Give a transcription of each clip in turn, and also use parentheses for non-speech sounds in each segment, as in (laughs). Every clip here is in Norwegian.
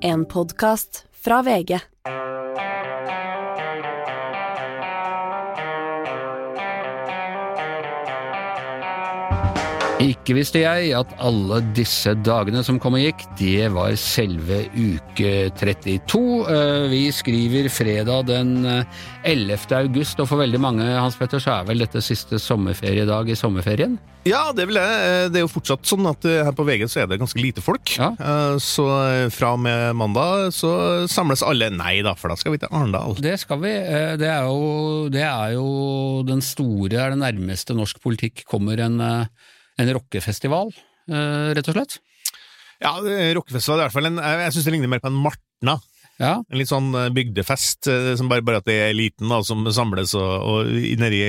En podkast fra VG. Ikke visste jeg at alle disse dagene som kom og gikk, det var selve uke 32. Eh, Vi skriver fredag den eh, 11. august, og for veldig mange, Hans Petter, så er vel dette siste sommerferiedag i sommerferien? Ja, det vil jeg. Eh, Det er jo fortsatt sånn at eh, her på VG så er det ganske lite folk. Ja. Eh, Så eh, fra og med mandag så samles alle Nei da, for da skal vi til Arendal. Det skal vi. Eh, Det er jo, det er jo den store, er det nærmeste norsk politikk kommer en, eh, en rockefestival, eh, rett og slett. Ja, det- rockefestival er i hvert fall en Jeg, jeg syns det ligner mer på en Martna. Ja, En litt sånn eh, bygdefest, eh, som bare, bare at det er eliten da, som samles og, og i- nedi,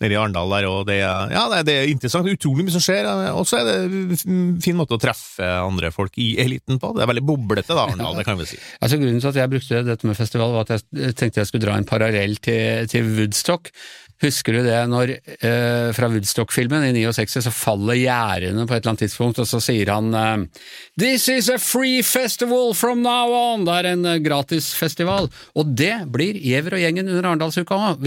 nedi Arendal der. Og det er, ja, det er- er interessant. Utrolig mye som skjer. eh, Og så er det en fin måte å treffe andre folk i eliten på. Det er veldig boblete, da, Arendal, det kan vi si. (laughs) Altså Grunnen til at jeg brukte dette med festival, var at jeg tenkte jeg skulle dra en parallell til, til Woodstock. Husker du det når eh, fra Woodstock-filmen i 69 så faller gjerdene på et eller annet tidspunkt, og så sier han eh, This is a free festival from now on! Det er en eh, gratisfestival. Og det blir Giæver og gjengen under Arendalsuka òg.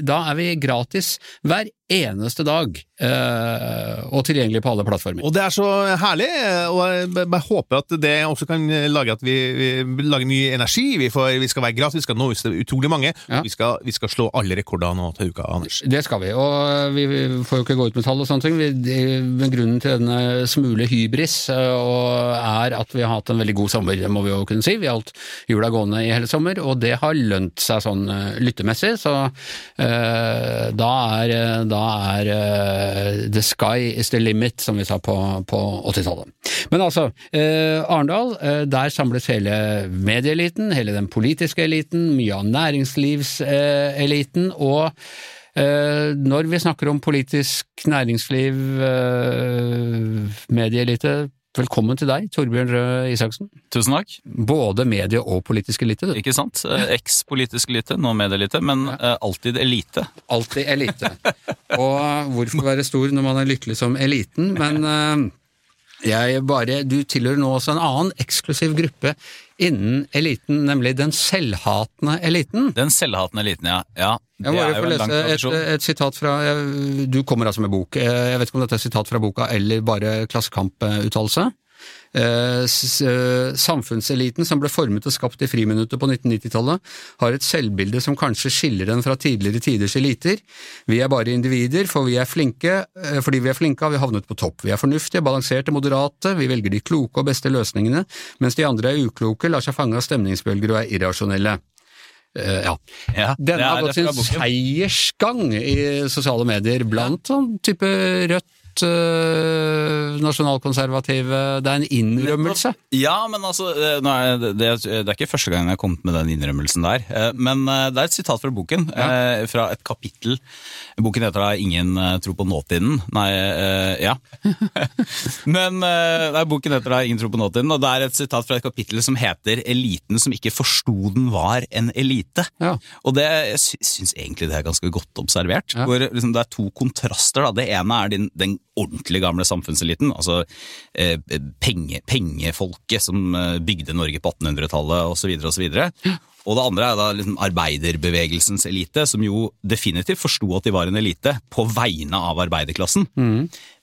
Da er vi gratis hver eneste dag, eh, og tilgjengelig på alle plattformer. Og det er så herlig, og jeg håper at det også kan lage at vi, vi lager ny energi. Vi, får, vi skal være gratis, vi skal nå utrolig mange. Ja. Vi, skal, vi skal slå alle rekorder nå til uka, Anders. Det skal vi, og vi får jo ikke gå ut med tall og sånne ting. Men grunnen til denne smule hybris eh, og er at vi har hatt en veldig god sommer, det må vi jo kunne si. Vi har holdt jula gående i hele sommer, og det har lønt seg sånn eh, lyttemessig. Så da er, da er eh, the sky is the limit, som vi sa på, på 80-tallet. Men altså, eh, Arendal, eh, der samles hele medieeliten, hele den politiske eliten, mye av næringslivseliten, og når vi snakker om politisk næringsliv, medieelite, velkommen til deg, Torbjørn Røe Isaksen. Tusen takk. Både medie- og politisk elite, du. Ikke sant? Eks-politisk elite, nå medieelite, men alltid elite. Alltid elite. (laughs) Og hvorfor være stor når man er lykkelig som eliten, men eh, jeg bare, du tilhører nå også en annen eksklusiv gruppe innen eliten, nemlig den selvhatende eliten. Den selvhatende eliten, ja. ja Jeg må bare få lese et, et sitat fra Du kommer altså med bok. Eh, Jeg vet ikke om dette er sitat fra boka eller bare Klassekamp-uttalelse. Eh, eh, Samfunnseliten som ble formet og skapt i friminuttet på 1990-tallet, har et selvbilde som kanskje skiller den fra tidligere tiders eliter. Vi er bare individer, for vi er flinke, eh, fordi vi er flinke har vi havnet på topp. Vi er fornuftige, balanserte, moderate, vi velger de kloke og beste løsningene, mens de andre er ukloke, lar seg fange av stemningsbølger og er irrasjonelle. Ja. Ja, Denne har gått sin seiersgang i sosiale medier blant sånn type Rødt, øh, nasjonalkonservative Det er en innrømmelse. Ja, men altså, nei, er det, det, er ikke første gang jeg har kommet med den innrømmelsen der. eh, Men eh, det er et sitat fra boken, Ja. fra et kapittel. Boken heter da 'Ingen tro på nåtiden'. Nei, eh, ja. (laughs) Men eh, nei, boken heter da 'Ingen tror på nåtiden', og det er et sitat fra et kapittel som heter 'Eliten som ikke forsto den var en elite'. Ja. Og det, syns egentlig det er ganske godt observert. Ja. Hvor liksom, det er to kontraster. Da. Det ene er din, den ordentlig gamle samfunnseliten. Altså eh, penge, pengefolket som eh, bygde Norge på 1800-tallet osv. osv. Og det andre er da liksom arbeiderbevegelsens elite, som jo definitivt forsto at de var en elite på vegne av arbeiderklassen.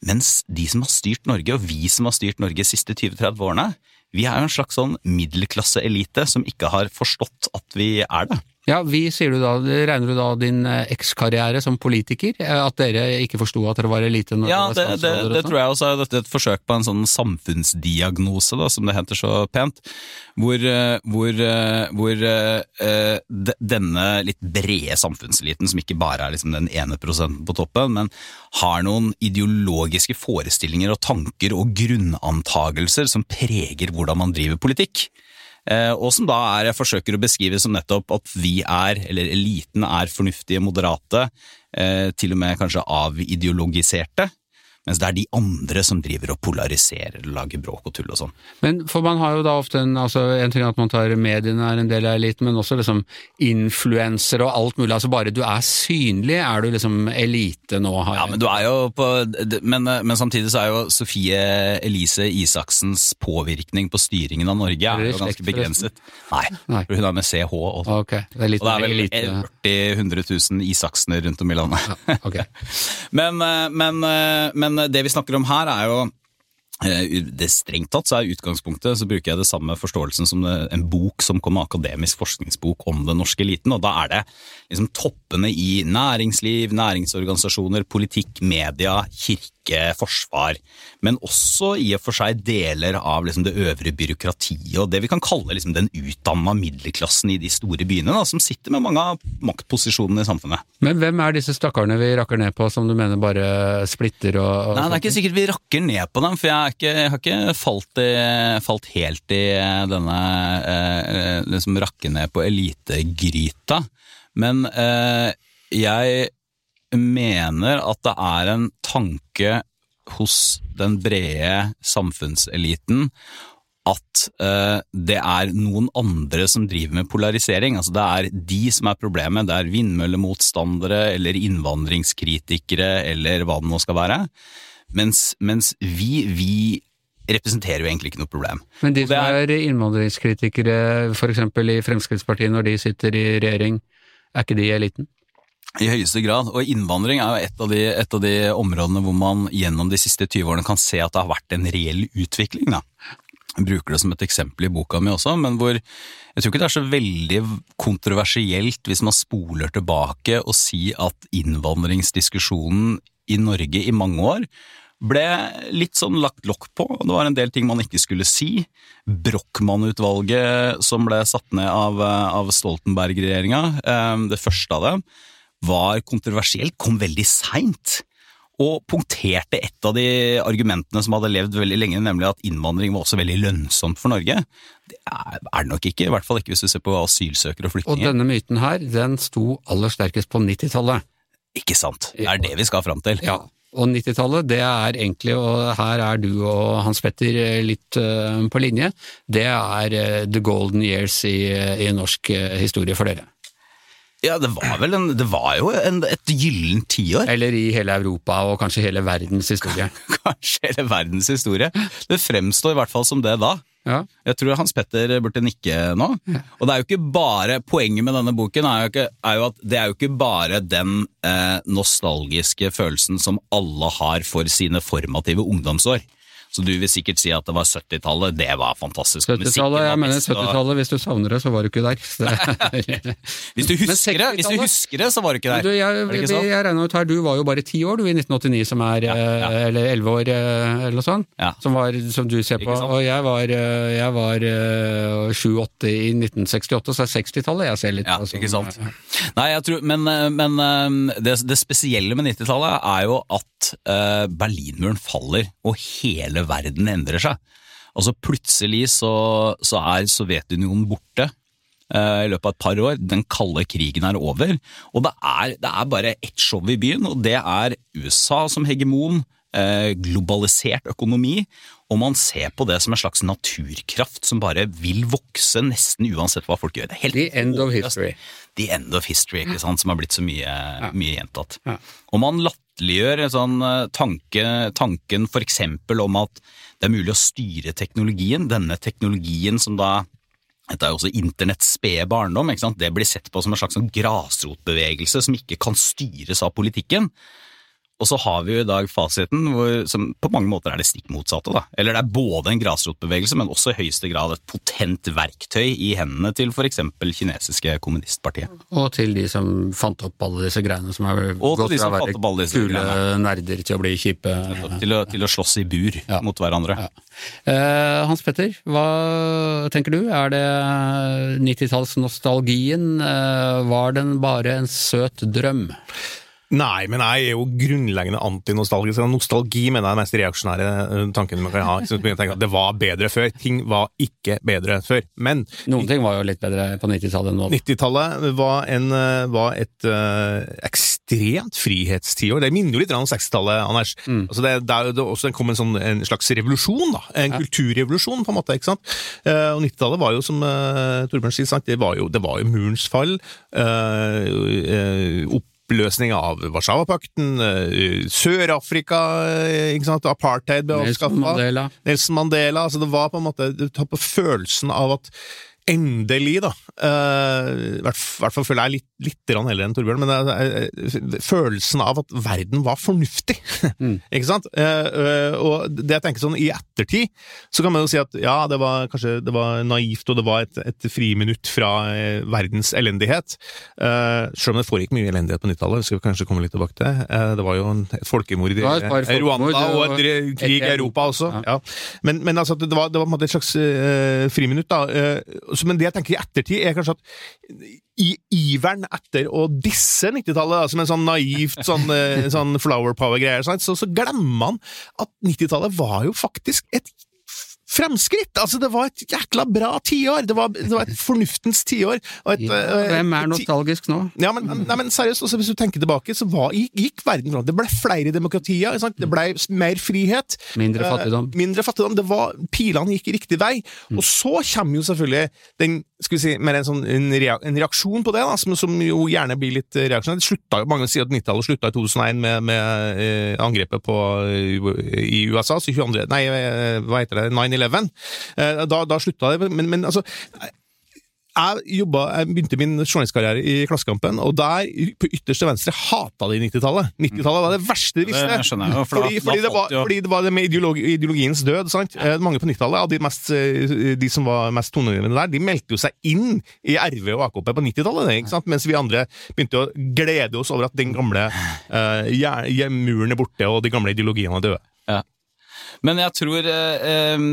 Mens de som har styrt Norge, og vi som har styrt Norge de siste 20-30 årene, vi er jo en slags sånn middelklasseelite som ikke har forstått at vi er det. Ja, vi, sier du da, regner du da din eh, ekskarriere som politiker? eh, At dere ikke forsto at dere var elite? Ja, det, det, det, det sånn? tror jeg også er dette et forsøk på en sånn samfunnsdiagnose, da, som det heter så pent. Hvor, eh, hvor, hvor uh, de- denne litt brede samfunnseliten, som ikke bare er liksom den ene prosenten på toppen, men har noen ideologiske forestillinger og tanker og grunnantagelser som preger hvordan man driver politikk. Eh, og som da er, jeg forsøker å beskrive som nettopp at vi er, eller eliten er fornuftige, moderate, eh, til og med kanskje avideologiserte. Mens det er de andre som driver og polariserer og lager bråk og tull og sånn. Men for man har jo da ofte en altså En ting at man tar mediene er en del av eliten, men også liksom influensere og alt mulig. Altså bare du er synlig, er du liksom elite nå. Har Ja, men du er jo på men, men samtidig så er jo Sofie Elise Isaksens påvirkning på styringen av Norge Er er jo ganske begrenset. Nei, Nei. hun er med CH også. Ok, det er litt Og det er vel elite. 40 000-100 000 Isaksener rundt om i landet. Ok. Men, (laughs) men, men, eh, men det vi snakker om her er jo eh, det Strengt tatt så er utgangspunktet så bruker jeg det samme forståelsen som en bok som kommer, akademisk forskningsbok om den norske eliten. og Da er det liksom toppene i næringsliv, næringsorganisasjoner, politikk, media, kirke, forsvar. Men også i og for seg deler av liksom det øvre byråkratiet og det vi kan kalle liksom den utdanna middelklassen i de store byene, da, som sitter med mange av maktposisjonene i samfunnet. Men hvem er disse stakkarene vi rakker ned på, som du mener bare splitter og, og Nei, det er ikke sikkert vi rakker ned på dem, for jeg, er ikke, jeg har ikke falt, i, falt helt i denne eh, liksom rakke ned på elitegryta. Men eh, jeg mener at det er en tanke hos den brede samfunnseliten at eh, det er noen andre som driver med polarisering. Altså Det er de som er problemet. Det er vindmøllemotstandere eller innvandringskritikere eller hva det nå skal være. Mens, mens vi, vi representerer jo egentlig ikke noe problem. Men de som er innvandringskritikere, f.eks. i Fremskrittspartiet når de sitter i regjering, er ikke de i eliten? I høyeste grad. Og innvandring er jo et av, de, et av de områdene hvor man gjennom de siste 20 årene kan se at det har vært en reell utvikling. Da. Jeg bruker det som et eksempel i boka mi også, men hvor jeg tror ikke det er så veldig kontroversielt hvis man spoler tilbake og sier at innvandringsdiskusjonen i Norge i mange år ble litt sånn lagt lokk på. Det var en del ting man ikke skulle si. Brochmann-utvalget som ble satt ned av, av Stoltenberg-regjeringa, eh, det første av dem, var kontroversielt, kom veldig seint. Og punkterte et av de argumentene som hadde levd veldig lenge, nemlig at innvandring var også veldig lønnsomt for Norge. Det er det nok ikke, i hvert fall ikke hvis du ser på asylsøkere og Og denne myten her, den sto aller sterkest på 90-tallet. Ikke sant? Det er det vi skal fram til. Ja, og 90-tallet, det er egentlig, og her er du og Hans Petter eh, litt eh, på linje, det er eh, the golden years i, i norsk historie for dere. Ja, det var vel en, det var jo en, et gyllent tiår. Eller i hele Europa, og kanskje hele verdens historie. (laughs) Kanskje hele verdens historie. Det fremstår i hvert fall som det da. Ja, Jeg tror Hans Petter burde nikke nå. Og det er jo ikke bare Poenget med denne boken er jo, ikke, er jo at det er jo ikke bare den eh, nostalgiske følelsen som alle har for sine formative ungdomsår. Så du vil sikkert si at det var 70-tallet, det var fantastisk. 70-tallet, jeg mener 70-tallet, hvis du savner det, så var du ikke der. (laughs) Hvis du husker det, hvis du husker det, så var du ikke der. Du, jeg, Er det ikke sånn? jeg regner ut her, du var jo bare ti år du i 1989, som er, Ja, ja. eh, eller elleve år eh, eller noe sånt, Ja. som, var, som du ser på. Og jeg var, eh, jeg var 7-8 i 1968, så er 60-tallet jeg ser litt på. som- ikke sant. Nei, jeg tror, men, men det, det spesielle med 90-tallet er jo at Berlinmuren faller, og hele verden endrer seg. Altså Plutselig så, så er Sovjetunionen borte eh, i løpet av et par år. Den kalde krigen er over. Og det er, det er bare ett show i byen, og det er USA som hegemon. eh, Globalisert økonomi, og man ser på det som en slags naturkraft som bare vil vokse nesten uansett hva folk gjør. Det er helt The end of history. The end of history, ikke sant, som har blitt så mye, mye gjentatt. Og man latterliggjør sånn eh, tanke, tanken eksempel om at det er mulig å styre teknologien, denne teknologien som da dette er jo også internetts spede barndom. Det blir sett på som en slags sånn grasrotbevegelse som ikke kan styres av politikken. Og så har vi jo i dag fasiten, hvor, som på mange måter er det stikk motsatte. da. Eller det er både en grasrotbevegelse, men også i høyeste grad et potent verktøy i hendene til f.eks. kinesiske kommunistpartiet. Og til de som fant opp alle disse greiene som er gått fra å være kule greiene. nerder til å bli kjipe. Til å, til å slåss i bur Ja. mot hverandre. Ja. Eh, Hans Petter, hva tenker du? Er det 90-tallsnostalgien? Eh, var den bare en søt drøm? Nei, men jeg er jo grunnleggende antinostalgisk. Nostalgi mener jeg er den mest reaksjonære eh, tanken man kan ha. Tenker at Det var bedre før. Ting var ikke bedre før. Men Noen ting var jo litt bedre på 90-tallet enn nå. 90-tallet var, en, eh, var et øh, ekstremt frihetstiår. Det minner jo litt om 60-tallet, Anders. Mm. Altså det, det, er det, også, kom en, sånn, en slags revolusjon, da. En kulturrevolusjon, på en måte. ikke sant? Uh, og 90-tallet var jo, som uh, Torbjørn sier? Det, var jo, det var jo murens fall. Uh, eh, oppløsning av Warszawapakten, uh, Sør-Afrika, eh, apartheid ble Nelson. Mandela. Nelson Mandela. altså Det var på en måte Du tar på følelsen av at Endelig, da. eh, I hvert fall føler jeg litt, litt rann heller enn Torbjørn, men det eh, følelsen av at verden var fornuftig. (laughs) Ikke sant? Eh, eh, og det jeg tenker sånn i ettertid, så kan man jo si at ja, det var kanskje det var naivt, og det var et, et friminutt fra eh, verdens elendighet. Eh, selv om det foregikk mye elendighet på 90-tallet, skal vi kanskje komme litt tilbake til. Eh, det var jo en, et folkemord i et Rwanda, og et krig i Europa også. Ja. Ja. Men, men altså, det var, det var et slags eh, friminutt. da. Så, men det jeg tenker i ettertid, er kanskje at i iveren etter å disse 90-tallet, som en sånn naivt sånn, eh, (laughs) sånn flower power-greier, så, så glemmer man at 90-tallet var jo faktisk et fremskritt! Altså, det var et jækla bra tiår! Det, var- det var et fornuftens tiår. og Ja, eh, hvem er nostalgisk nå? ja, men, nei, men seriøst, altså, hvis du tenker tilbake, så var, gikk, verden fram. Det ble flere demokratier, det ble mer frihet. Mindre Eh, fattigdom. mindre fattigdom. Det var, pilene gikk riktig vei. Og så kommer jo selvfølgelig den, skal vi si, mer en, sånn, en, rea, en reaksjon på det, da, som, som jo gjerne blir litt reaksjonær. Mange sier at 90-tallet slutta i 2001 med, med eh, angrepet på, eh, i USA, så 22. Nei, eh, hva heter det, 9-11. Eh, da, da slutta det, men, men altså jeg, jobba, jeg begynte min journalistkarriere i Klassekampen, og der, på ytterste venstre, hata de 90-tallet. 90-tallet var det verste de visste. Det skjønner jeg for da- fordi, fordi, det var, fordi det var det med ideologi, ideologiens død. sant? Eh, Mange på 90-tallet, av de, mest, eh, de som var mest toneangivende der, de meldte jo seg inn i RV og AKP på 90-tallet, mens vi andre begynte å glede oss over at den gamle uh, jern- jern- muren er borte, og de gamle ideologiene er døde. Men jeg tror eh,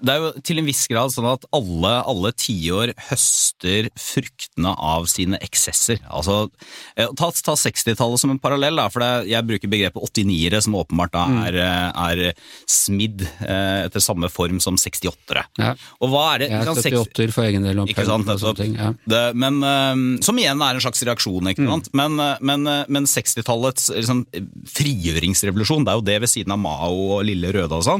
det er jo til en viss grad sånn at alle, alle tiår høster fruktene av sine eksesser. Altså, eh, ta, ta 60-tallet som en parallell, da, for det, jeg bruker begrepet 89-ere, som åpenbart da er, eh, er smidd eh, etter samme form som 68-ere. Ja. Og hva er det? Jeg er sant, seks- 78 for egen del. ikke sant, nettopp. ja. Det, men, eh, som igjen er en slags reaksjon, ikke sant? Men, øh, men, men 60-tallets liksom, frigjøringsrevolusjon, det er jo det ved siden av Mao og Lille Røde og sånn.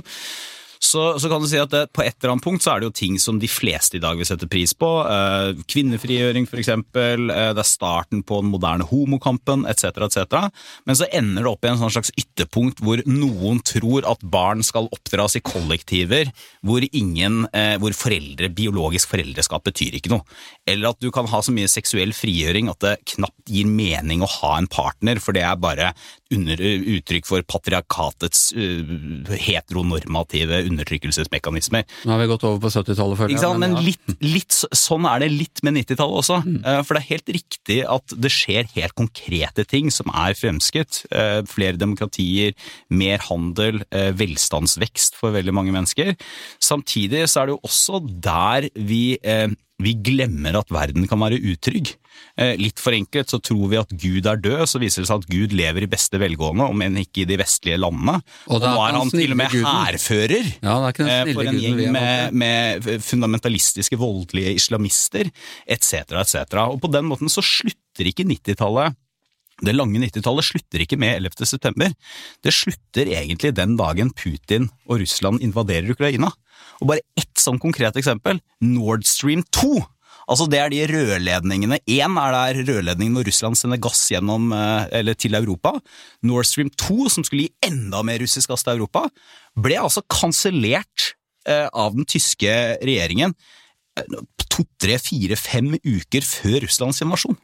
Så, så kan du si at det, på et eller annet punkt så er det jo ting som de fleste i dag vil sette pris på. Eh, kvinnefrigjøring, eksempel. Eh, det er starten på den moderne homokampen, etc., etc. Men så ender det opp i en sånn slags ytterpunkt hvor noen tror at barn skal oppdras i kollektiver hvor ingen, eh, hvor foreldre, biologisk foreldreskap betyr ikke noe. Eller at du kan ha så mye seksuell frigjøring at det knapt gir mening å ha en partner, for det er bare under, uttrykk for patriarkatets uh, heteronormative undertrykkelsesmekanismer. Nå har vi gått over på 70-tallet, føler sant? Men ja. litt, litt sånn er det litt med 90-tallet også. Mm. Uh, For det er helt riktig at det skjer helt konkrete ting som er fremskutt. Uh, Flere demokratier, mer handel, velstandsvekst for veldig mange mennesker. Samtidig så er det jo også der vi, vi glemmer at verden kan være utrygg. Eh, Litt forenklet så tror vi at Gud er død, så viser det seg at Gud lever i beste velgående, om enn ikke i de vestlige landene. Og Og nå er han til og med hærfører Ja, eh, for en gjeng med, med fundamentalistiske, voldelige islamister etc., etc. Og på den måten så slutter ikke 90-tallet det lange 90-tallet slutter ikke med 11. september. Det slutter egentlig den dagen Putin og Russland invaderer Ukraina. Og bare ett sånn konkret eksempel. Nord Stream 2. Altså Det er de rørledningene. Én er der rørledningen når Russland sender gass gjennom, eh, til Europa. Nord Stream 2, som skulle gi enda mer russisk gass til Europa, ble altså kansellert eh, av den tyske regjeringen eh, to, tre, fire, fem uker før Russlands invasjon.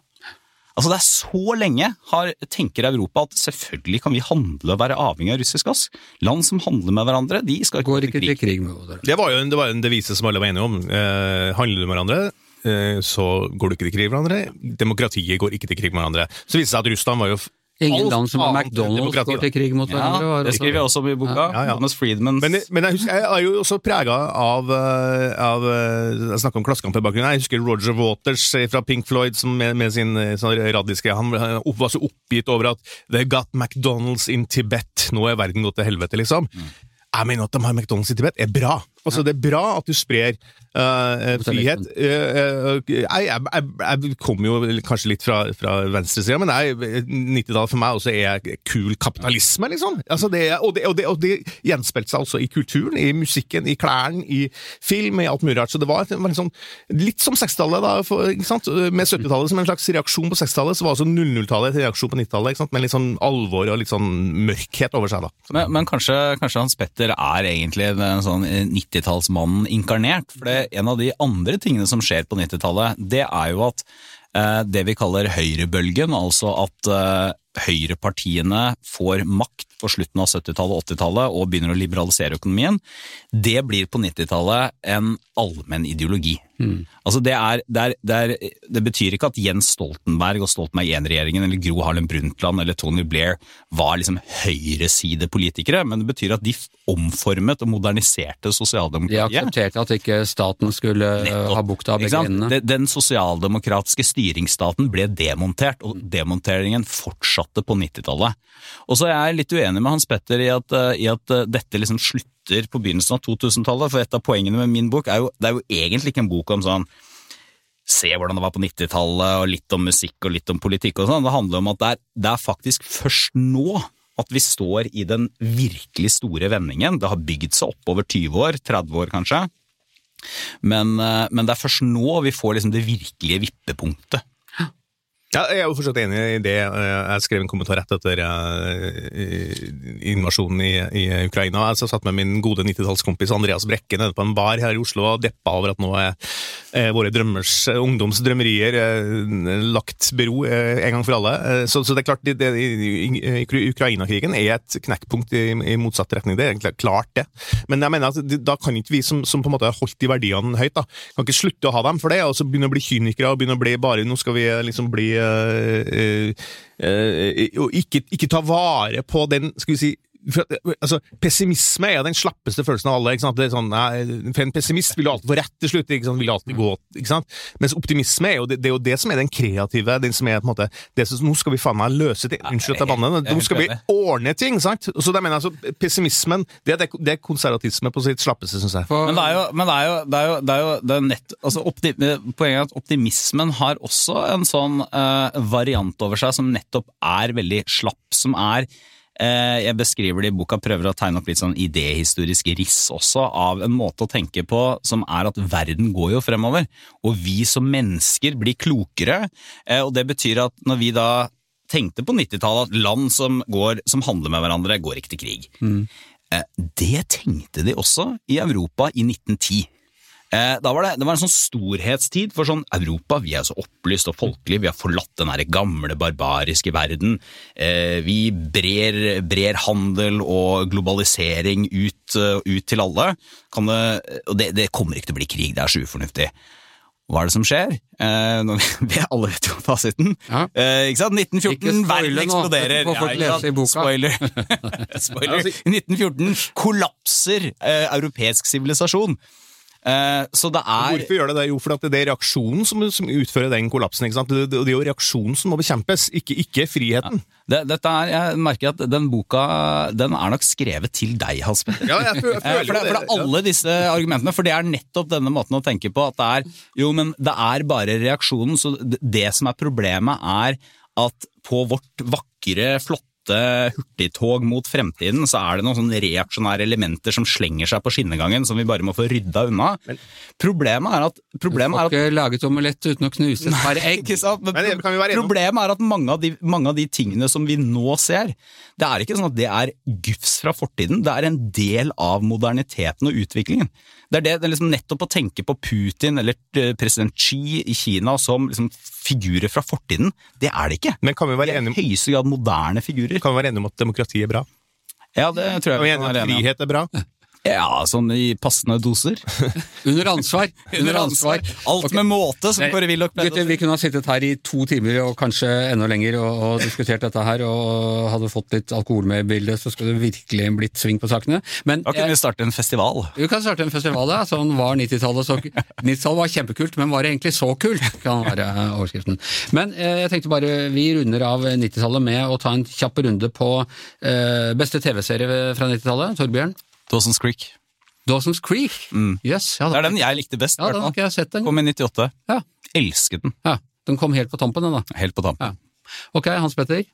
Altså Det er så lenge har, tenker Europa at selvfølgelig kan vi handle og være avhengig av russisk gass. Land som handler med hverandre, de skal Går gå ikke til krig med hverandre. Det var jo en, det var en devise som alle var enige om. Eh, handler du med hverandre, eh, så går du ikke til krig med hverandre. Demokratiet går ikke til krig med hverandre. Så viste det seg at Russland var jo Ingen land som har McDonald's går til krig mot hverandre. Ja, det skriver jeg også om i boka. Ja, ja. Thomas Friedmans Men, men jeg, husker, jeg er jo også prega av, eh, av eh, Jeg snakker om Klassekamp i bakgrunnen. Jeg husker Roger Waters eh, fra Pink Floyd som med, med sin sånn radiske Han var så oppgitt over at They got McDonald's in Tibet. Nå er verden gått til helvete, liksom. Jeg mener at de har McDonald's i Tibet er bra. Altså, det er bra at du sprer uh, frihet. Uh, uh, jeg, jeg, jeg, kommer jo kanskje litt fra, fra venstresida, men jeg- 90-tallet for meg også er kul kapitalisme, liksom. Altså, det, og, det, og, det, og det gjenspeilte seg også i kulturen, i musikken, i klærne, i film, i alt mulig rart. Så det var, var liksom, litt som 60-tallet, da, for, ikke sant? med 70-tallet som en slags reaksjon på 60-tallet, så var også 00-tallet en reaksjon på 90-tallet, med litt sånn alvor og litt sånn mørkhet over seg. da. Men, men kanskje, kanskje Hans Petter er egentlig en sånn 90-tallsmannen inkarnert. For det, en av de andre tingene som skjer på 90-tallet, det er jo at eh, det vi kaller høyrebølgen, altså at eh, høyrepartiene får makt på slutten av 70-tallet og 80-tallet og begynner å liberalisere økonomien, det blir på 90-tallet en allmenn ideologi. Altså det, er, det, er, det, er, det betyr ikke at Jens Stoltenberg og Stoltenberg I-regjeringen eller Gro Harlem Brundtland eller Tony Blair var liksom høyresidepolitikere, men det betyr at de omformet og moderniserte sosialdemokratiet. De aksepterte at ikke staten skulle Nettopp. ha bukta av begge endene. Den sosialdemokratiske styringsstaten ble demontert, og demonteringen fortsatte på 90-tallet. Og så er jeg litt uenig med Hans Petter i at, eh, i at eh, dette liksom slutter på begynnelsen av 2000-tallet, for et av poengene med min bok er jo, det er jo egentlig ikke en bok om sånn se hvordan det var på 90-tallet, og litt om musikk og litt om politikk og sånn. Det handler om at det er, det er faktisk først nå at vi står i den virkelig store vendingen. Det har bygd seg opp over 20 år, 30 år kanskje. Men, eh, men det er først nå vi får liksom det virkelige vippepunktet. Ja, jeg er jo fortsatt enig i det. Jeg skrev en kommentar rett etter eh, invasjonen i, Ukraina. Jeg satt med min gode 90-tallskompis Andreas Brekke nede på en bar her i Oslo og deppa over at nå er eh, våre drømmers, ungdomsdrømmerier eh, lagt bero eh, en gang for alle. Eh, Så, så det er klart, Ukraina-krigen er et knekkpunkt i, i motsatt retning. Det er klart det. Men jeg mener at da kan ikke vi som, som på en måte har holdt de verdiene høyt, da, kan ikke slutte å ha dem for det, og så begynne å bli kynikere og begynne å bli bare Nå skal vi liksom bli eh, eh, Og ikke, ikke ta vare på den Skal vi si for, altså, Pessimisme er den slappeste følelsen av alle. Sånn, nei, for En pessimist vil jo alltid få rett til slutt, vil alltid gå, mens optimisme er jo det, det er jo det som er den kreative den som er på en måte, det som, Nå skal vi faen meg løse ting. Unnskyld at jeg banner. er Nå skal vi ordne ting. sant? Så det mener jeg, altså, Pessimismen det det, det er konservatisme på sitt slappeste, syns jeg. Men det er jo, men det er jo, det er jo, det er jo det er nett, altså Poenget er at optimismen har også en sånn uh, variant over seg som nettopp er veldig slapp, som er jeg beskriver det i boka, prøver å tegne opp litt sånn idéhistorisk riss også, av en måte å tenke på som er at verden går jo fremover, og vi som mennesker blir klokere, eh, og det betyr at når vi da tenkte på 90-tallet at land som, går, som handler med hverandre, går ikke til krig. Mm. Det tenkte de også i Europa i 1910. Eh, Da var det, det var en sånn storhetstid for sånn Europa, vi er så opplyst og folkelig, vi har forlatt den gamle, barbariske verden. Eh, Vi brer, brer handel og globalisering ut, eh, ut til alle. Kan det, og det, det kommer ikke til å bli krig, det er så ufornuftig. Hva er det som skjer? Eh, vi, (laughs) alle vet jo fasiten. Ja. Eh, ikke sant? 1914, Ikke verden eksploderer. sant? lese. Spoiler. (laughs) Spoiler. 1914 kollapser eh, europeisk sivilisasjon. Eh, så det er Hvorfor gjør det det? Jo, for at det er reaksjonen som, som utfører den kollapsen. ikke sant? Det, det, det er jo reaksjonen som må bekjempes, ikke, ikke friheten. det, dette er, Jeg merker at den boka den er nok skrevet til deg, Hasper. Ja, jeg, (laughs) Eh, føler For det, for det alle disse argumentene, for det er nettopp denne måten å tenke på at det er Jo, men det er bare reaksjonen, så det, det som er problemet er at på vårt vakre, flotte hurtigtog mot fremtiden, så er det noen sånne reaksjonære elementer som slenger seg på skinnegangen, som vi bare må få rydda unna. problemet er at, Du problemet er får at laget omelett uten å knuse et par egg. ikke sant? Men, Men problemet er at mange av, de, mange av de tingene som vi nå ser, det er ikke sånn at det er gufs fra fortiden, det er en del av moderniteten og utviklingen. Det er det, det er liksom nettopp å tenke på Putin eller eh, president Xi i Kina som liksom figurer fra fortiden, det er det ikke. Men kan vi være være om, i enige, høyeste grad moderne figurer. kan vi være enige om at demokrati er bra? Ja, det tror jeg vi kan være enige om. frihet er bra? (laughs) Ja, sånn i passende doser. (laughs) Under ansvar. (laughs) Under ansvar. Alt okay. med måte, som Kåre Willoch pleide å vi kunne ha sittet her i to timer og kanskje enda lenger og, og diskutert dette her, og hadde fått litt alkohol med i bildet, så skulle det virkelig blitt sving på sakene. Men Da kunne jeg, vi starte en festival. vi kan starte en festival, ja. Sånn var 90-tallet så 90-tallet var kjempekult, men var det egentlig så kult? Kan være overskriften. Men eh, jeg tenkte bare, vi runder av 90-tallet med å ta en kjapp runde på eh, beste TV-serie fra 90-tallet. Torbjørn? Dawson's Creek. Dawson's Creek. Yes, ja, Det er den jeg likte best. Ja, i den har ikke jeg sett den. Kom i 98. Ja. Elsket den. Ja, den kom helt på tampen, den da. Helt på tampen. Ja. Ok, Hans Petter.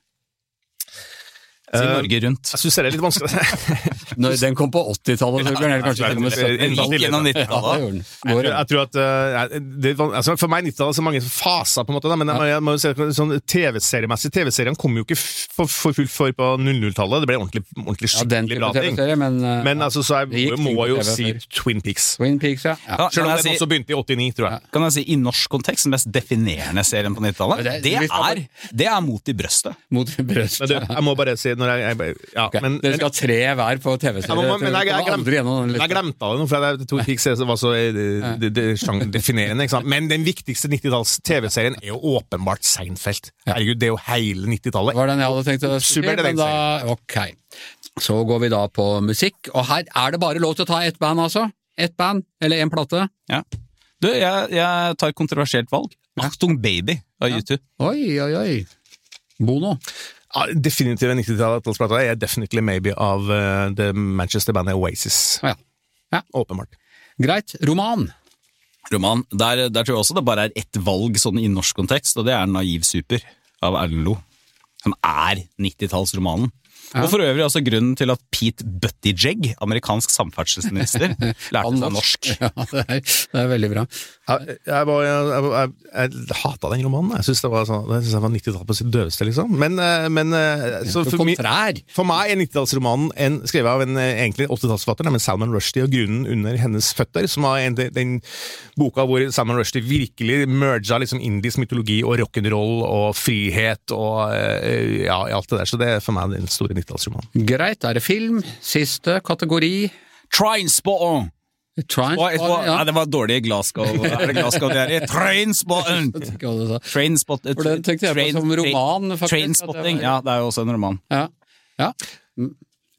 Si Eh, Norge rundt. Jeg syns det er litt vanskelig. (laughs) Når den kom på 80-tallet, så den kanskje til og med Ja, ja, 70-tallet. Gikk gjennom 90-tallet. Jeg tror, at eh, det, altså For meg 90-tallet er så mange faser, på en måte, da, men jeg, må- jeg må jo si sånn TV-seriemessig TV-seriene kom jo ikke for, for fullt for på 00-tallet. Det ble ordentlig, ordentlig skikkelig ja, bra ting. Men, eh, Men altså, så jeg må, må jo si. Twin Peaks. Twin Peaks, ja. ja. Selv om den si, også begynte i 89, tror jeg. kan jeg si i norsk kontekst den mest definerende serien på 90-tallet? Ja, det- Det, er, det er Mot i brøstet. Mot brøst. Men du, jeg må bare si når jeg, jeg ja, okay. men, Dere skal ha tre hver på TV-serie. Ja, men jeg, jeg, jeg glemte det nå, for jeg, Twin Peaks er- var så det, det, sjangerdefinerende. ikke sant? Men den viktigste 90-talls TV-serien er jo åpenbart Seinfeld. Herregud, det er jo hele 90-tallet. Det var den jeg hadde tenkt å skrive, men da Ok. Så går vi da på musikk, og her er det bare lov til å ta ett band, altså. Ett band, eller én plate. Ja. Du, jeg, jeg tar et kontroversielt valg. Achtung Baby av U2. Oi, oi, oi. Bono. Ja, en 90-tallsplata er Definitely Maybe av uh, det Manchester-bandet Oasis. Ja. Ja. Åpenbart. Greit. Roman. Roman. Der, der tror jeg også det bare er ett valg sånn i norsk kontekst, og det er Naiv super av Erlend Lo. Som er 90-tallsromanen. Og for øvrig også grunnen til at Pete Buttigieg, amerikansk samferdselsminister, (laughs) lærte seg norsk. Ja, det er, det er veldig bra. Jeg, jeg, jeg, jeg, jeg, hata den romanen. Jeg syns det var, sånn, jeg synes det var 90-tallet på sitt døveste, liksom. Men, eh, men eh, så Så for, for meg er 90-tallsromanen en- skrevet av en eh, egentlig 80-tallsforfatter, nemlig Salman Rushdie, og grunnen under hennes føtter, som var en, den boka hvor Salman Rushdie virkelig merga liksom indisk mytologi og rock'n'roll og frihet og ja, alt det der. Så det er for meg den store 90-tallsromanen. Greit. Er det film? Siste kategori. Trainspotting! Train, Å, ja. Nei, det var dårlig i Glasgow. (laughs) Er det Glasgow det er i? Trainspot, For det tenkte jeg på som roman, faktisk, Trainspotting, ja, det er jo også en roman. Ja. ja.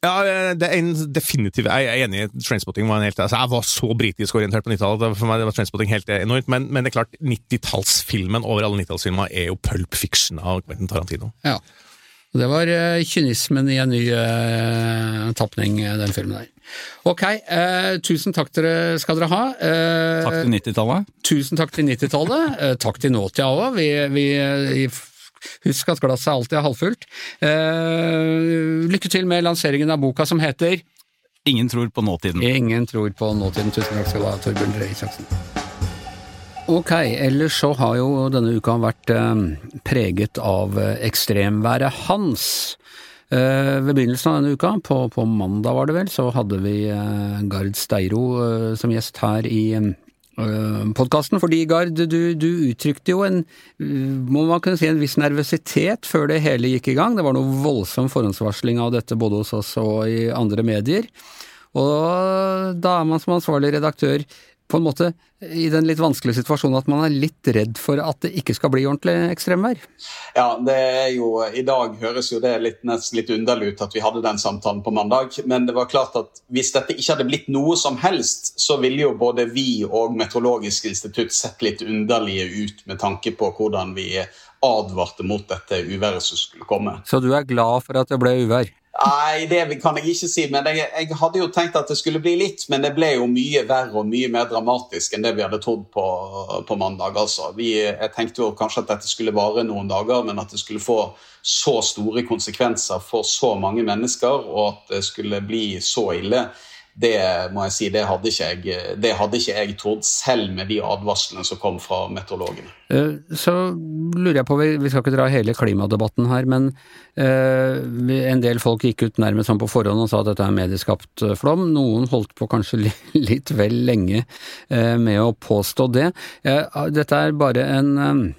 Ja, eh, det er en definitiv Jeg er enig i Trainspotting. var en helt, altså Jeg var så britisk orientert på 90-tallet. For meg var Trainspotting helt enormt. Men, men det er klart, 90-tallsfilmen over alle 90-tallsfilmer er jo Pulp Fiction av Quentin Tarantino. ja. Det var eh, kynismen i en ny uh, tapning, eh, den filmen der. Ok, uh, tusen takk dere skal dere ha. Uh, Takk til 90-tallet. Tusen takk til 90-tallet. Uh, takk til nåtida òg. Vi, vi, husk at glasset alltid er halvfullt. Lykke til med lanseringen av boka som heter Ingen tror på nåtiden. Ingen tror på nåtiden. Tusen takk skal du ha, Torbjørn Røe Isaksen. Ok, ellers så har jo denne uka vært eh, preget av eh, ekstremværet Hans. Eh, ved begynnelsen av denne uka, på, på mandag var det vel, så hadde vi Gard Steiro som gjest her i podkasten. Fordi Gard, du, du uttrykte jo en, må man kunne si, en viss nervøsitet før det hele gikk i gang. Det var noe voldsom forhåndsvarsling av dette både hos oss og i andre medier. Og da er man som ansvarlig redaktør på en måte i den litt vanskelige situasjonen at man er litt redd for at det ikke skal bli ordentlig ekstremvær. Ja, det er jo, I dag høres jo det litt, nesten litt underlig ut at vi hadde den samtalen på mandag. Men det var klart at hvis dette ikke hadde blitt noe som helst, så ville jo både vi og Meteorologisk institutt sett litt underlige ut med tanke på hvordan vi advarte mot dette uværet som skulle komme. Så du er glad for at det ble uvær? Nei, det kan jeg ikke si. men jeg, jeg hadde jo tenkt at det skulle bli litt, men det ble jo mye verre og mye mer dramatisk enn det vi hadde trodd på, på mandag. altså. Vi, jeg tenkte jo kanskje at dette skulle vare noen dager, men at det skulle få så store konsekvenser for så mange mennesker, og at det skulle bli så ille, det må jeg si, det hadde ikke jeg, det hadde ikke jeg trodd, selv med de advarslene som kom fra meteorologene. Eh, Så lurer jeg på, vi skal ikke dra hele klimadebatten her, men eh, en del folk gikk ut nærmest sånn på forhånd og sa at dette er medieskapt eh, flom. Noen holdt på kanskje (laughs) litt vel lenge med å påstå det. Dette er bare en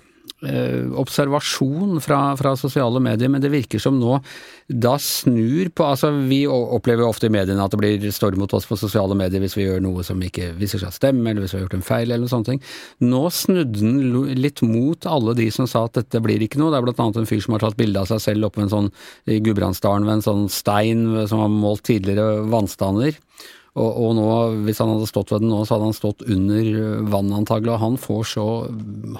observasjon fra, fra sosiale medier, men det virker som nå da snur på Altså, vi opplever jo ofte i mediene at det blir storm mot oss på sosiale medier hvis vi gjør noe som ikke viser seg å stemme, eller hvis vi har gjort en feil, eller noe sånt. Nå snudde den litt mot alle de som sa at dette blir ikke noe. Det er blant annet en fyr som har tatt bilde av seg selv oppe ved en sånn, i Gudbrandsdalen ved en sånn stein som har målt tidligere vannstander. Og, og nå, hvis han hadde stått ved den nå, så hadde han stått under vannet antagelig, og han får så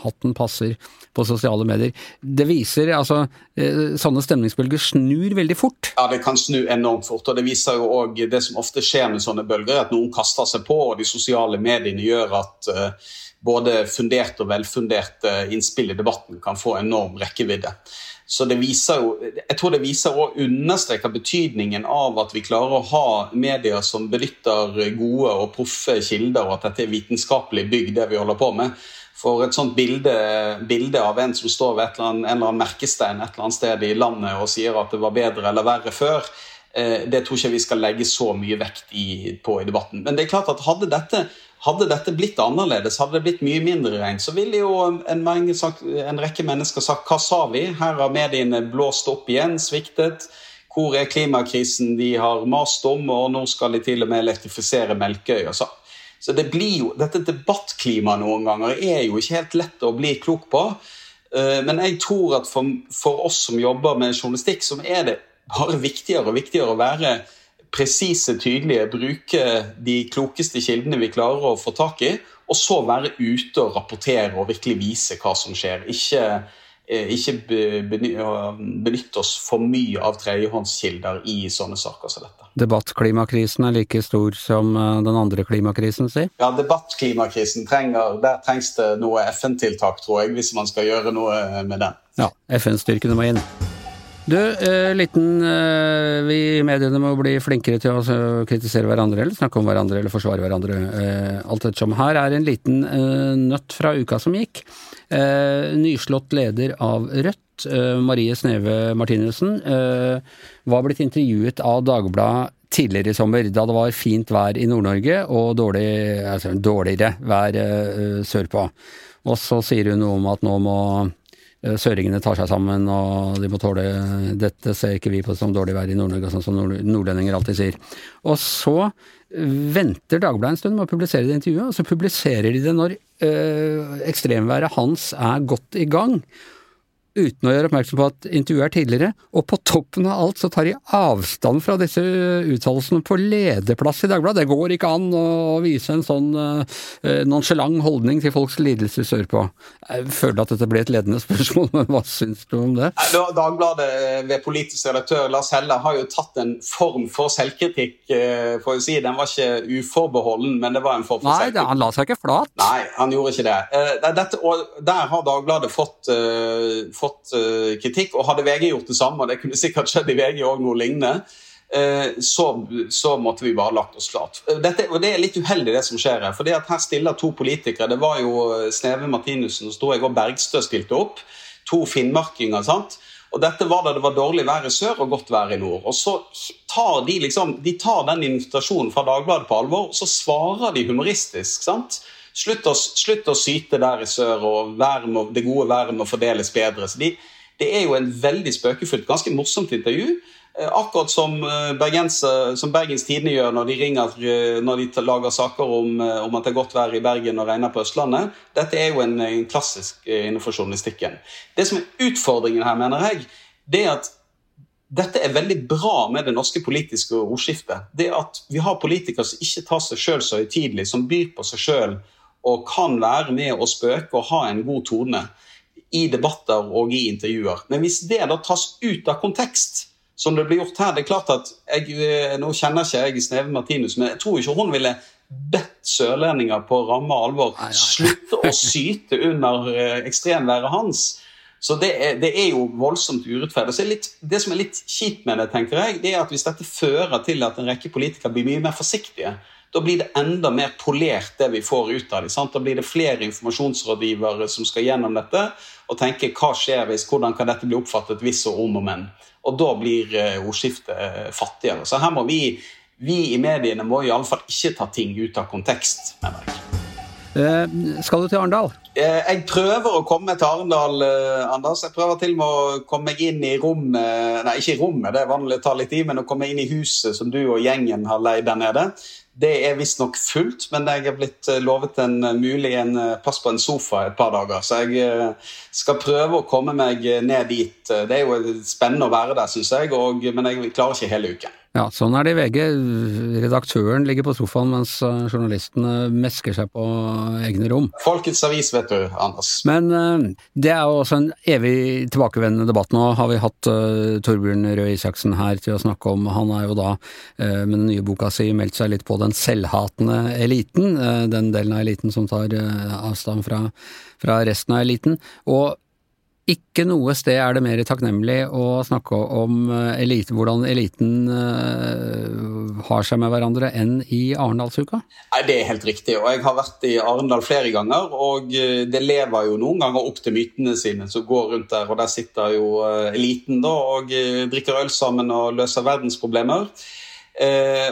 hatten passer på sosiale medier. Det viser, altså, eh, sånne stemningsbølger snur veldig fort. Ja, det kan snu enormt fort, og det viser jo òg det som ofte skjer med sånne bølger, at noen kaster seg på, og de sosiale mediene gjør at uh, både funderte og velfunderte innspill i debatten kan få enorm rekkevidde. Så det viser jo, jeg tror det viser og understreker betydningen av at vi klarer å ha medier som benytter gode og proffe kilder, og at dette er vitenskapelig bygg, det vi holder på med. For et sånt bilde, bilde av en som står ved eller annet, en eller annen merkestein et eller annet sted i landet og sier at det var bedre eller verre før, eh, det tror ikke vi skal legge så mye vekt i, på i debatten. Men det er klart at hadde dette hadde dette blitt annerledes, hadde det blitt mye mindre regn, så ville jo en, en, rekke mennesker sagt hva sa vi? Her har mediene blåst opp igjen, sviktet. Hvor er klimakrisen de har mast om, og nå skal de til og med elektrifisere Melkøya. Så, så det blir jo, dette debattklimaet noen ganger er jo ikke helt lett å bli klok på. Eh, men jeg tror at for, for oss som jobber med journalistikk, så er det bare viktigere og viktigere å være presise, tydelige, bruke de klokeste kildene vi klarer å få tak i, og så være ute og rapportere og virkelig vise hva som skjer. Ikke, eh, ikke benytte oss for mye av tredjehåndskilder i sånne saker som dette. Debattklimakrisen er like stor som eh, den andre klimakrisen, si? Ja, debattklimakrisen trenger Der trengs det noe FN-tiltak, tror jeg, hvis man skal gjøre noe med den. Ja, FN-styrkene må inn. Du, eh, liten eh, Vi i mediene må bli flinkere til å kritisere hverandre, eller snakke om hverandre, eller forsvare hverandre. Eh, alt ettersom. Her er en liten eh, nøtt fra uka som gikk. Eh, nyslått leder av Rødt, eh, Marie Sneve Martinussen, var blitt intervjuet av Dagbladet tidligere i sommer, da det var fint vær i Nord-Norge og dårlig, altså dårligere vær sørpå. Og så sier hun noe om at nå må søringene tar seg sammen og de må tåle Dette ser ikke vi på som dårlig vær i Nord-Norge, sånn som nordlendinger alltid sier. Og så venter Dagbladet en stund med å publisere det intervjuet, og så publiserer de det når øh, ekstremværet hans er godt i gang uten å gjøre oppmerksom på at intervjuet er tidligere, og på toppen av alt så tar de avstand fra disse uttalelsene på lederplass i Dagbladet. Det går ikke an å vise en sånn eh, nonsjalant holdning til folks lidelse sørpå. Jeg føler at dette ble et ledende spørsmål, (laughs) men hva syns du om det? Dagbladet ved politisk redaktør Lars Helle har jo tatt en form for selvkritikk, uh, får jeg si. Den var ikke uforbeholden, men det var en form for selvkritikk. Nei, han la seg ikke flat. Nei, han gjorde ikke det. Uh, dette, der har Dagbladet fått fått uh, kritikk. Og hadde VG gjort det samme, og det kunne sikkert skjedd i VG òg noe lignende, uh, så, så, måtte vi bare lagt oss flat. Eh, dette, og det er litt uheldig, det som skjer her. For her stiller to politikere. Det var jo Sneve Martinussen og Storeg og Bergstø stilte opp. To finnmarkinger. sant? Og dette var da det var dårlig vær i sør og godt vær i nord. Og så tar de liksom, de tar den invitasjonen fra Dagbladet på alvor, og så svarer de humoristisk. sant? Slutt å, slutt å syte der i sør, og må, det gode været må fordeles bedre. Så de, det er jo en veldig spøkefullt, ganske morsomt intervju. Eh, akkurat som, eh, som Bergens Tidende gjør når de, ringer, eh, når de lager saker om, om, at det er godt vær i Bergen og regner på Østlandet. Dette er jo en, en klassisk innenfor journalistikken. Det som er utfordringen her, mener jeg, det er at dette er veldig bra med det norske politiske ordskiftet. Det at vi har politikere som ikke tar seg sjøl så høytidelig, som byr på seg sjøl og kan være med å spøke og ha en god tone i debatter og i intervjuer. Men hvis det da tas ut av kontekst, som det blir gjort her det er klart at jeg, eh, Nå kjenner ikke jeg Sneve Martinus, men jeg tror ikke hun ville bedt sørlendinger på ramme alvor slutte å syte under eh, ekstremværet hans. Så det er, det er, jo voldsomt urettferdig. Så litt, det som er litt kjipt med det, tenker jeg, det er at hvis dette fører til at en rekke politikere blir mye mer forsiktige, da blir det enda mer polert, det vi får ut av dem. Da blir det flere informasjonsrådgivere som skal gjennom dette og tenke hva skjer hvis, hvordan kan dette bli oppfattet hvis og om og men. Og da blir eh, ordskiftet eh, fattigere. Så her må vi, vi i mediene må iallfall ikke ta ting ut av kontekst, mener jeg. Eh, skal du til Arendal? Eh, jeg prøver å komme til Arendal, eh, Anders. Jeg prøver til og med å komme meg inn i rommet Nei, ikke i rommet, det er vanlig å ta litt i, men å komme inn i huset som du og gjengen har leid der nede. Det er visstnok fullt, men jeg er blitt eh, lovet en eh, mulig en eh, plass på en sofa et par dager. Så jeg skal prøve å komme meg ned dit. Det er jo spennende å være der, syns jeg, og, men jeg klarer ikke hele uken. Ja, sånn er det i VG. Redaktøren ligger på sofaen mens eh, journalistene mesker seg på egne rom. Folkets avis, vet du, Anders. Men uh, det er jo også en evig tilbakevendende debatt nå. Har vi hatt uh, Torbjørn Røe Isaksen her til å snakke om. Han er jo da uh, med den nye boka si meldt seg litt på den selvhatende eliten. den delen av eliten som tar avstand fra, fra resten av eliten. Og ikke noe sted er det mer takknemlig å snakke om eh, elite, hvordan eliten uh, har seg med hverandre enn i Arendalsuka? Nei, Det er helt riktig. og Jeg har vært i Arendal flere ganger. og eh, Det lever jo noen ganger opp til mytene sine som går rundt der. og Der sitter jo eliten da, og drikker øl sammen og løser verdensproblemer.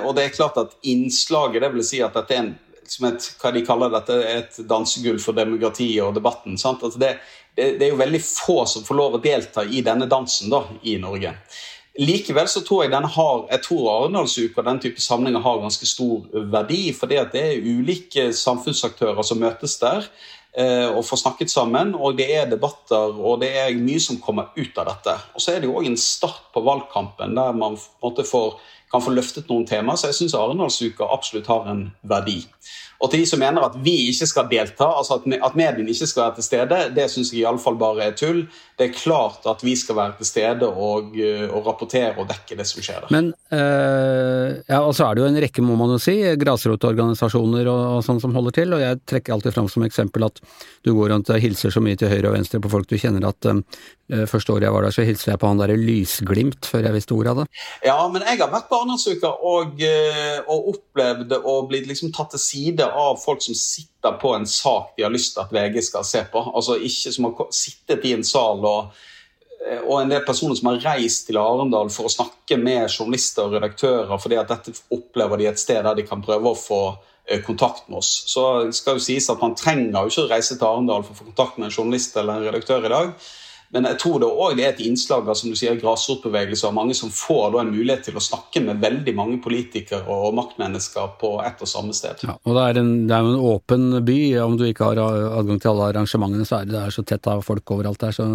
Og det er klart at Innslaget, det vil si at dette er en, et, hva de kaller dette, et dansegulv for demokratiet og debatten. sant? Altså det det, det, er jo veldig få som får lov å delta i denne dansen da, i Norge. Likevel så tror jeg har, jeg tror Arendalsuka og den type samlinger har ganske stor verdi. fordi det er ulike samfunnsaktører som møtes der eh, og får snakket sammen. og Det er debatter og det er mye som kommer ut av dette. Og Så er det jo òg en start på valgkampen der man får, kan få løftet noen temaer. Så jeg syns Arendalsuka absolutt har en verdi. Og til de som mener at vi ikke skal delta, altså at mediene ikke skal være til stede, det syns jeg iallfall bare er tull. Det er klart at vi skal være til stede og, eh, og rapportere og dekke det som skjer der. Men øh, ja, og så er det jo en rekke, må man jo si, grasrotorganisasjoner og, og sånn som holder til, og jeg trekker alltid fram som eksempel at du går rundt og hilser så mye til høyre og venstre på folk du kjenner at øh, første året jeg var der, så hilste jeg på han derre Lysglimt før jeg visste ordet av det. Ja, men jeg har vært Arendalsuka og, og opplevd å bli liksom tatt til side av folk som sitter på en sak de har lyst til at VG skal se på. Altså Ikke som har sittet i en sal og, og en del personer som har reist til Arendal for å snakke med journalister og redaktører fordi at dette opplever de et sted der de kan prøve å få eh, kontakt med oss. Så skal jo sies at Man trenger jo ikke å reise til Arendal for å få kontakt med en journalist eller en redaktør i dag. Men jeg tror det òg er et innslag av som du sier, grasrotbevegelser og mange som får da en mulighet til å snakke med veldig mange politikere og maktmennesker på ett og samme sted. Ja, og det er, en, det er jo en åpen by. Om du ikke har adgang til alle arrangementene, så er det, det er så tett av folk overalt der. Så,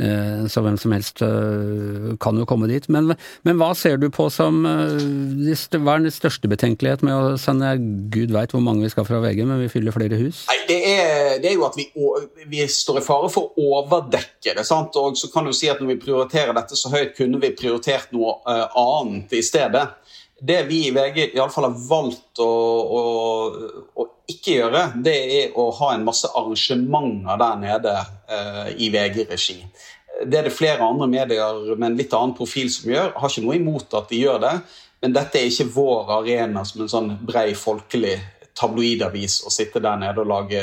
eh, så hvem som helst eh, kan jo komme dit. Men, men hva ser du på som eh, Hva er den største betenkelighet med å sende Gud veit hvor mange vi skal fra VG, men vi fyller flere hus? Nei, det er, det er jo at vi, vi står i fare for å overdekke det sant? Og så kan du si at Når vi prioriterer dette så høyt, kunne vi prioritert noe uh, annet i stedet. Det vi i VG i alle fall har valgt å, å, å, ikke gjøre, det er å ha en masse arrangementer der nede uh, i VG-regi. Det er det flere andre medier med en litt annen profil som gjør. Har ikke noe imot at de gjør det, men dette er ikke vår arena som en sånn brei folkelig tabloidavis å sitte der nede og lage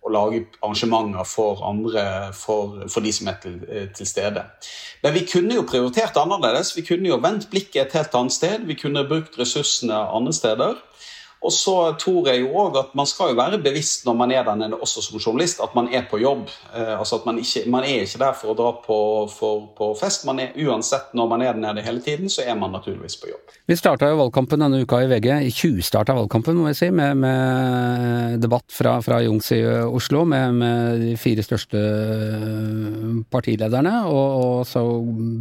å lage arrangementer for andre, for, for de som er til, eh, til, stede. Men vi kunne jo prioritert annerledes. Vi kunne jo vendt blikket et helt annet sted. Vi kunne brukt ressursene andre steder. Og så tror jeg jo òg at man skal jo være bevisst når man er der nede også som journalist, at man er på jobb. Eh, altså at man, ikke, man er ikke der for å dra på, for, på fest. Man er uansett når man er der nede hele tiden, så er man naturligvis på jobb. Vi starta jo valgkampen denne uka i VG, i 20-starta valgkampen må jeg si, med, med debatt fra, fra Jungs i Oslo med, med, de fire største partilederne, og, og så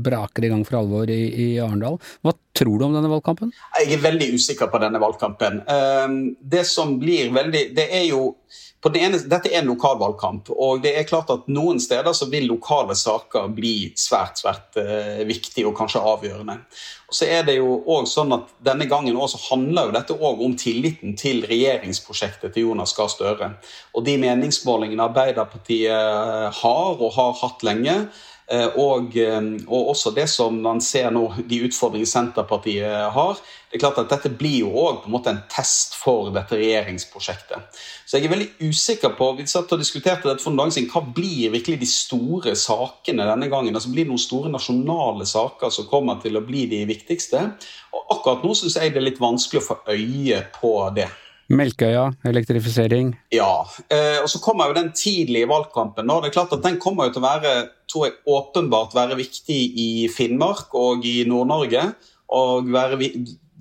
braker det i gang for alvor i, i Arendal. Hva tror du om denne valgkampen? Jeg er veldig usikker på denne valgkampen. Ehm, det som blir veldig Det er jo det ene, dette er en lokalvalgkamp, og det er klart at noen steder så vil lokale saker bli svært svært uh, viktige og kanskje avgjørende. Og så er det jo også sånn at Denne gangen også handler jo dette også om tilliten til regjeringsprosjektet til Jonas Gahr Støre. Og de meningsmålingene Arbeiderpartiet eh, har og har hatt lenge, Eh, og, eh, og, også det som man ser nå, de utfordringene Senterpartiet har. Det er klart at Dette blir jo også en en test for dette regjeringsprosjektet. Så jeg er veldig usikker på vi satt og diskuterte dette for en dag siden, hva blir virkelig de store sakene denne gangen. Altså Blir det noen store nasjonale saker som kommer til å bli de viktigste? Og Akkurat nå syns jeg det er litt vanskelig å få øye på det. Melkøya, elektrifisering? Ja. Eh, og så kommer jo den tidlige valgkampen. Nå. Det er klart at Den kommer jo til å være tror jeg, åpenbart være viktig i Finnmark og i Nord-Norge. og være,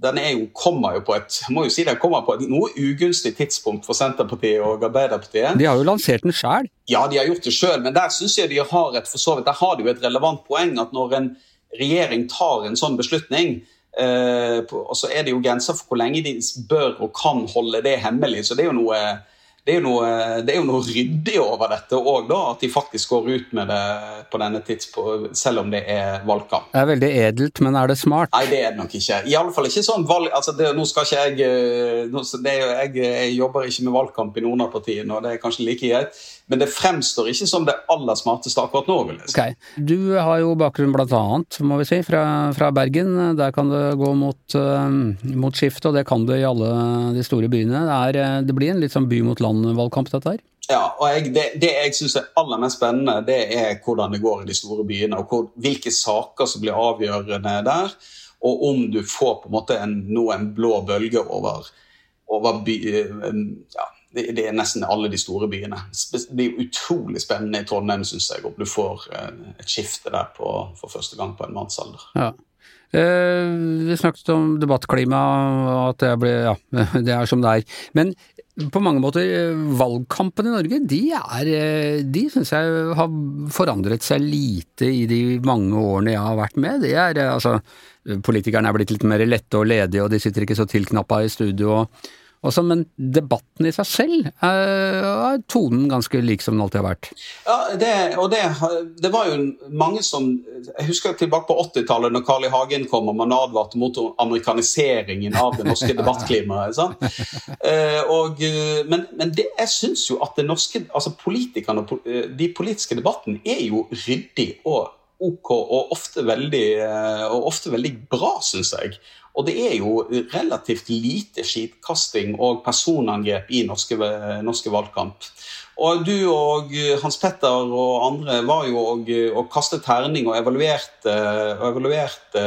den jo, kommer jo på et må jo si den kommer på et noe ugunstig tidspunkt for Senterpartiet og Arbeiderpartiet. De har jo lansert den sjøl? Ja, de har gjort det sjøl, men der syns jeg de har et for så vidt, der har de jo et relevant poeng. at når en regjering tar en sånn beslutning, Eh, og så er det jo grenser for hvor lenge de bør og kan holde det hemmelig. Så det er jo noe, det er jo noe, det er jo noe ryddig over dette òg, at de faktisk går ut med det på denne tidspunkt, selv om det er valgkamp. Det er veldig edelt, men er det smart? Nei, det er det nok ikke. I alle fall ikke sånn valg... Altså, det, nå skal ikke jeg, eh, nå, det, jeg Jeg jobber ikke med valgkamp i noen av partiene, og det er kanskje like greit, men det fremstår ikke som det aller smarteste akkurat nå, vil jeg si. Okay. Du har jo bakgrunn blant annet, må vi si, fra, fra Bergen. Der kan det gå mot, uh, mot skifte, og det kan det i alle de store byene. Det, er, eh, det blir en litt sånn by mot land-valgkamp, dette her. Ja, og jeg, det, det jeg syns er aller mest spennende, det er hvordan det går i de store byene, og hvor, hvilke saker som blir avgjørende der, og om du får på en måte en, nå en blå bølge over, over by, eh, ja, det, er nesten alle de store byene. Det er utrolig spennende i Trondheim, syns jeg, om du får eh, et skifte der på, for første gang på en mannsalder. Ja. Eh, vi snakket om debattklima, og at det, ble, ja, (laughs) det er som det er. Men på mange måter, eh, valgkampen i Norge, de er eh, De syns jeg har forandret seg lite i de mange årene jeg har vært med. Det er, altså, politikerne er blitt litt mer lette og ledige, og de sitter ikke så tilknappa i studio. og og så, men debatten i seg selv eh, er tonen ganske lik som den alltid har vært. Ja, det, og det, det var jo mange som Jeg husker tilbake på 80-tallet, når Carl I. Hagen kom og man advarte mot amerikaniseringen av det norske debattklimaet. Eh, og, men men det, jeg syns jo at det norske, altså politikerne eh, de politiske debattene er jo ryddig og ok og ofte veldig, eh, og ofte veldig bra, syns jeg. Og det er jo relativt lite skitkasting og personangrep i norske, norske valgkamp. Og du og eh, Hans Petter og andre var jo og, og kastet terning og evaluerte, og evaluerte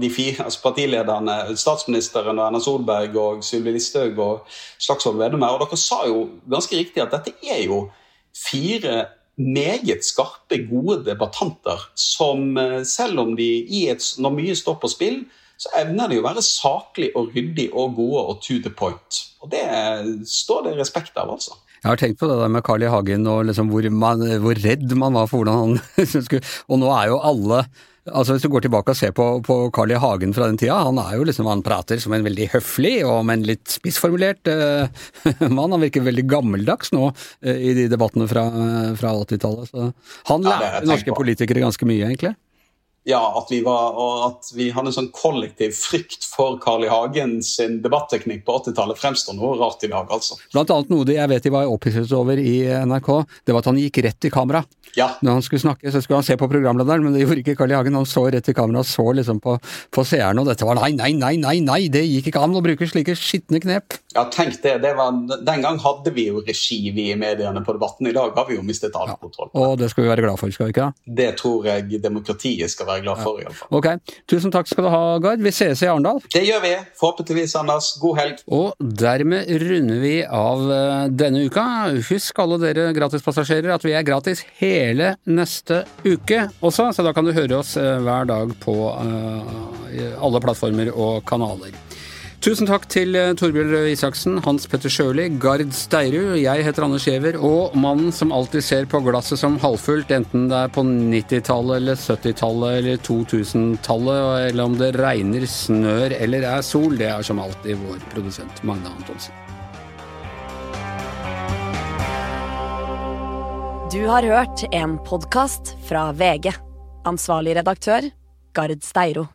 de fire altså partilederne, statsministeren og Erna Solberg og Sylvi Listhaug og Slagsvold Vedum. Og dere sa jo ganske riktig at dette er jo fire meget skarpe, gode debattanter som eh, selv om de i et, når mye står på spill, så evner de å være saklig og ryddig og gode og to the point. Og det står det respekt av, altså. Jeg har tenkt på det der med Carl I. Hagen og liksom hvor, man, hvor redd man var for hvordan han (laughs) skulle Og nå er jo alle Altså Hvis du går tilbake og ser på, på Carl I. Hagen fra den tida, han er jo liksom, han prater som en veldig høflig og men litt spissformulert uh, (laughs) mann. Han virker veldig gammeldags nå uh, i de debattene fra, fra 80-tallet. Så han Ja, jeg lærte norske på. politikere ganske mye, egentlig. Ja, at vi, var, at vi hadde en sånn kollektiv frykt for Carl I. Hagen sin debatteknikk på 80-tallet fremstår noe rart i dag, altså. Blant annet noe jeg vet de var opphisset over i NRK, det var at han gikk rett i kamera. Ja, Når han skulle snakke, så skulle han se på programlederen, men det gjorde ikke Carl I. Hagen. Han så rett i kamera så liksom på, på seerne, og dette var nei, nei, nei, nei, nei, det gikk ikke an å bruke slike skitne knep. Ja tenk det. det var, den gang hadde vi jo regi, vi i mediene, på debatten. I dag har vi jo mistet all kontroll. Ja. Og det skal vi være glad for, skal vi ikke? Det tror jeg demokratiet skal være glad for, i alle fall. Ok, tusen takk skal du ha, Gard. Vi sees i Arendal. Det gjør vi. Forhåpentligvis, Anders. God helg. Og dermed runder vi av eh, denne uka. Husk alle dere gratispassasjerer at vi er gratis hele neste uke også, så da kan du høre oss eh, hver dag på eh, alle plattformer og kanaler. Tusen takk til eh, Torbjørn Røe Isaksen, Hans Petter Sjøli, Gard Steirud. Jeg heter Anders Giæver, og mannen som alltid ser på glasset som halvfullt, enten det er på 90-tallet eller 70-tallet eller 2000-tallet, eller om det regner, snør eller er sol, det er som alltid vår produsent Magne Antonsen. Du har hørt en podkast fra VG. Ansvarlig redaktør, Gard Steiro.